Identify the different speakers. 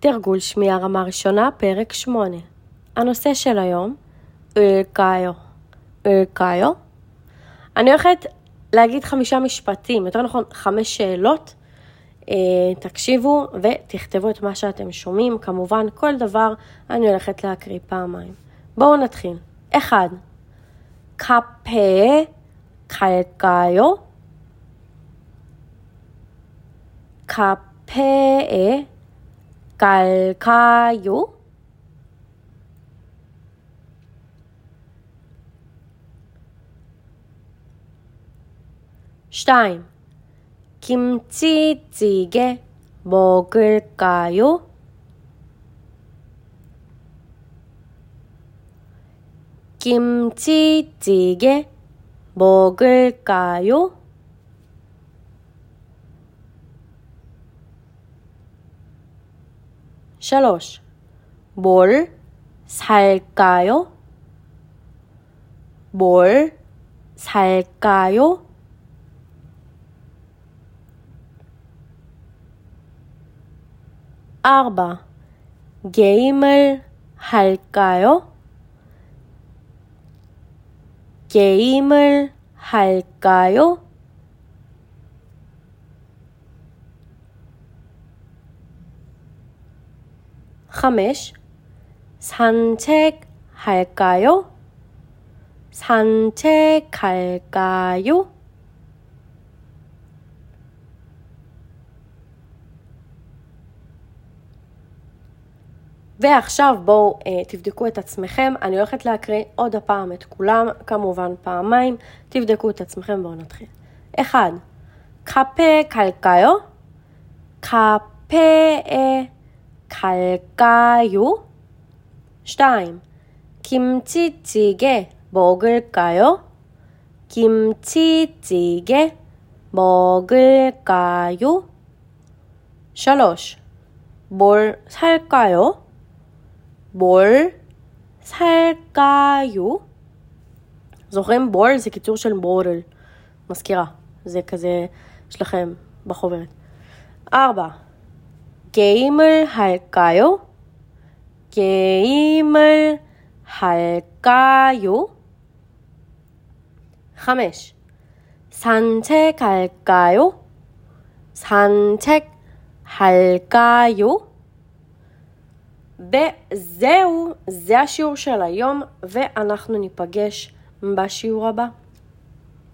Speaker 1: תרגול שמיעה רמה ראשונה, פרק 8. הנושא של היום, אולקאיו. אולקאיו. אני הולכת להגיד חמישה משפטים, יותר נכון חמש שאלות. אה, תקשיבו ותכתבו את מה שאתם שומעים. כמובן, כל דבר אני הולכת להקריא פעמיים. בואו נתחיל. אחד, 카페에 갈까요? 카페에 갈까요? Stein. 김치찌개 먹을까요? 김치찌개 먹을까요? 3. 뭘 살까요? 뭘 살까요? 아바 게임을 할까요? 게임을 할까요? חמש, 산책할까요? 산책할까요? ועכשיו בואו אה, תבדקו את עצמכם, אני הולכת להקריא עוד הפעם את כולם, כמובן פעמיים, תבדקו את עצמכם, בואו נתחיל. אחד, 카페 갈까요? 카페에 갈까요? שתיים, 김치찌개 먹을까요? 김치찌개 먹을까요? שלוש, 뭘 살까요? 뭘 살까요? זוכרים? בור זה קיצור של מורל. מזכירה. זה כזה, יש לכם בחוברת. ארבע. 게임을 할까요? 게임을 할까요? חמש. 산책할까요? 산책할까요? וזהו, זה השיעור של היום, ואנחנו ניפגש בשיעור הבא.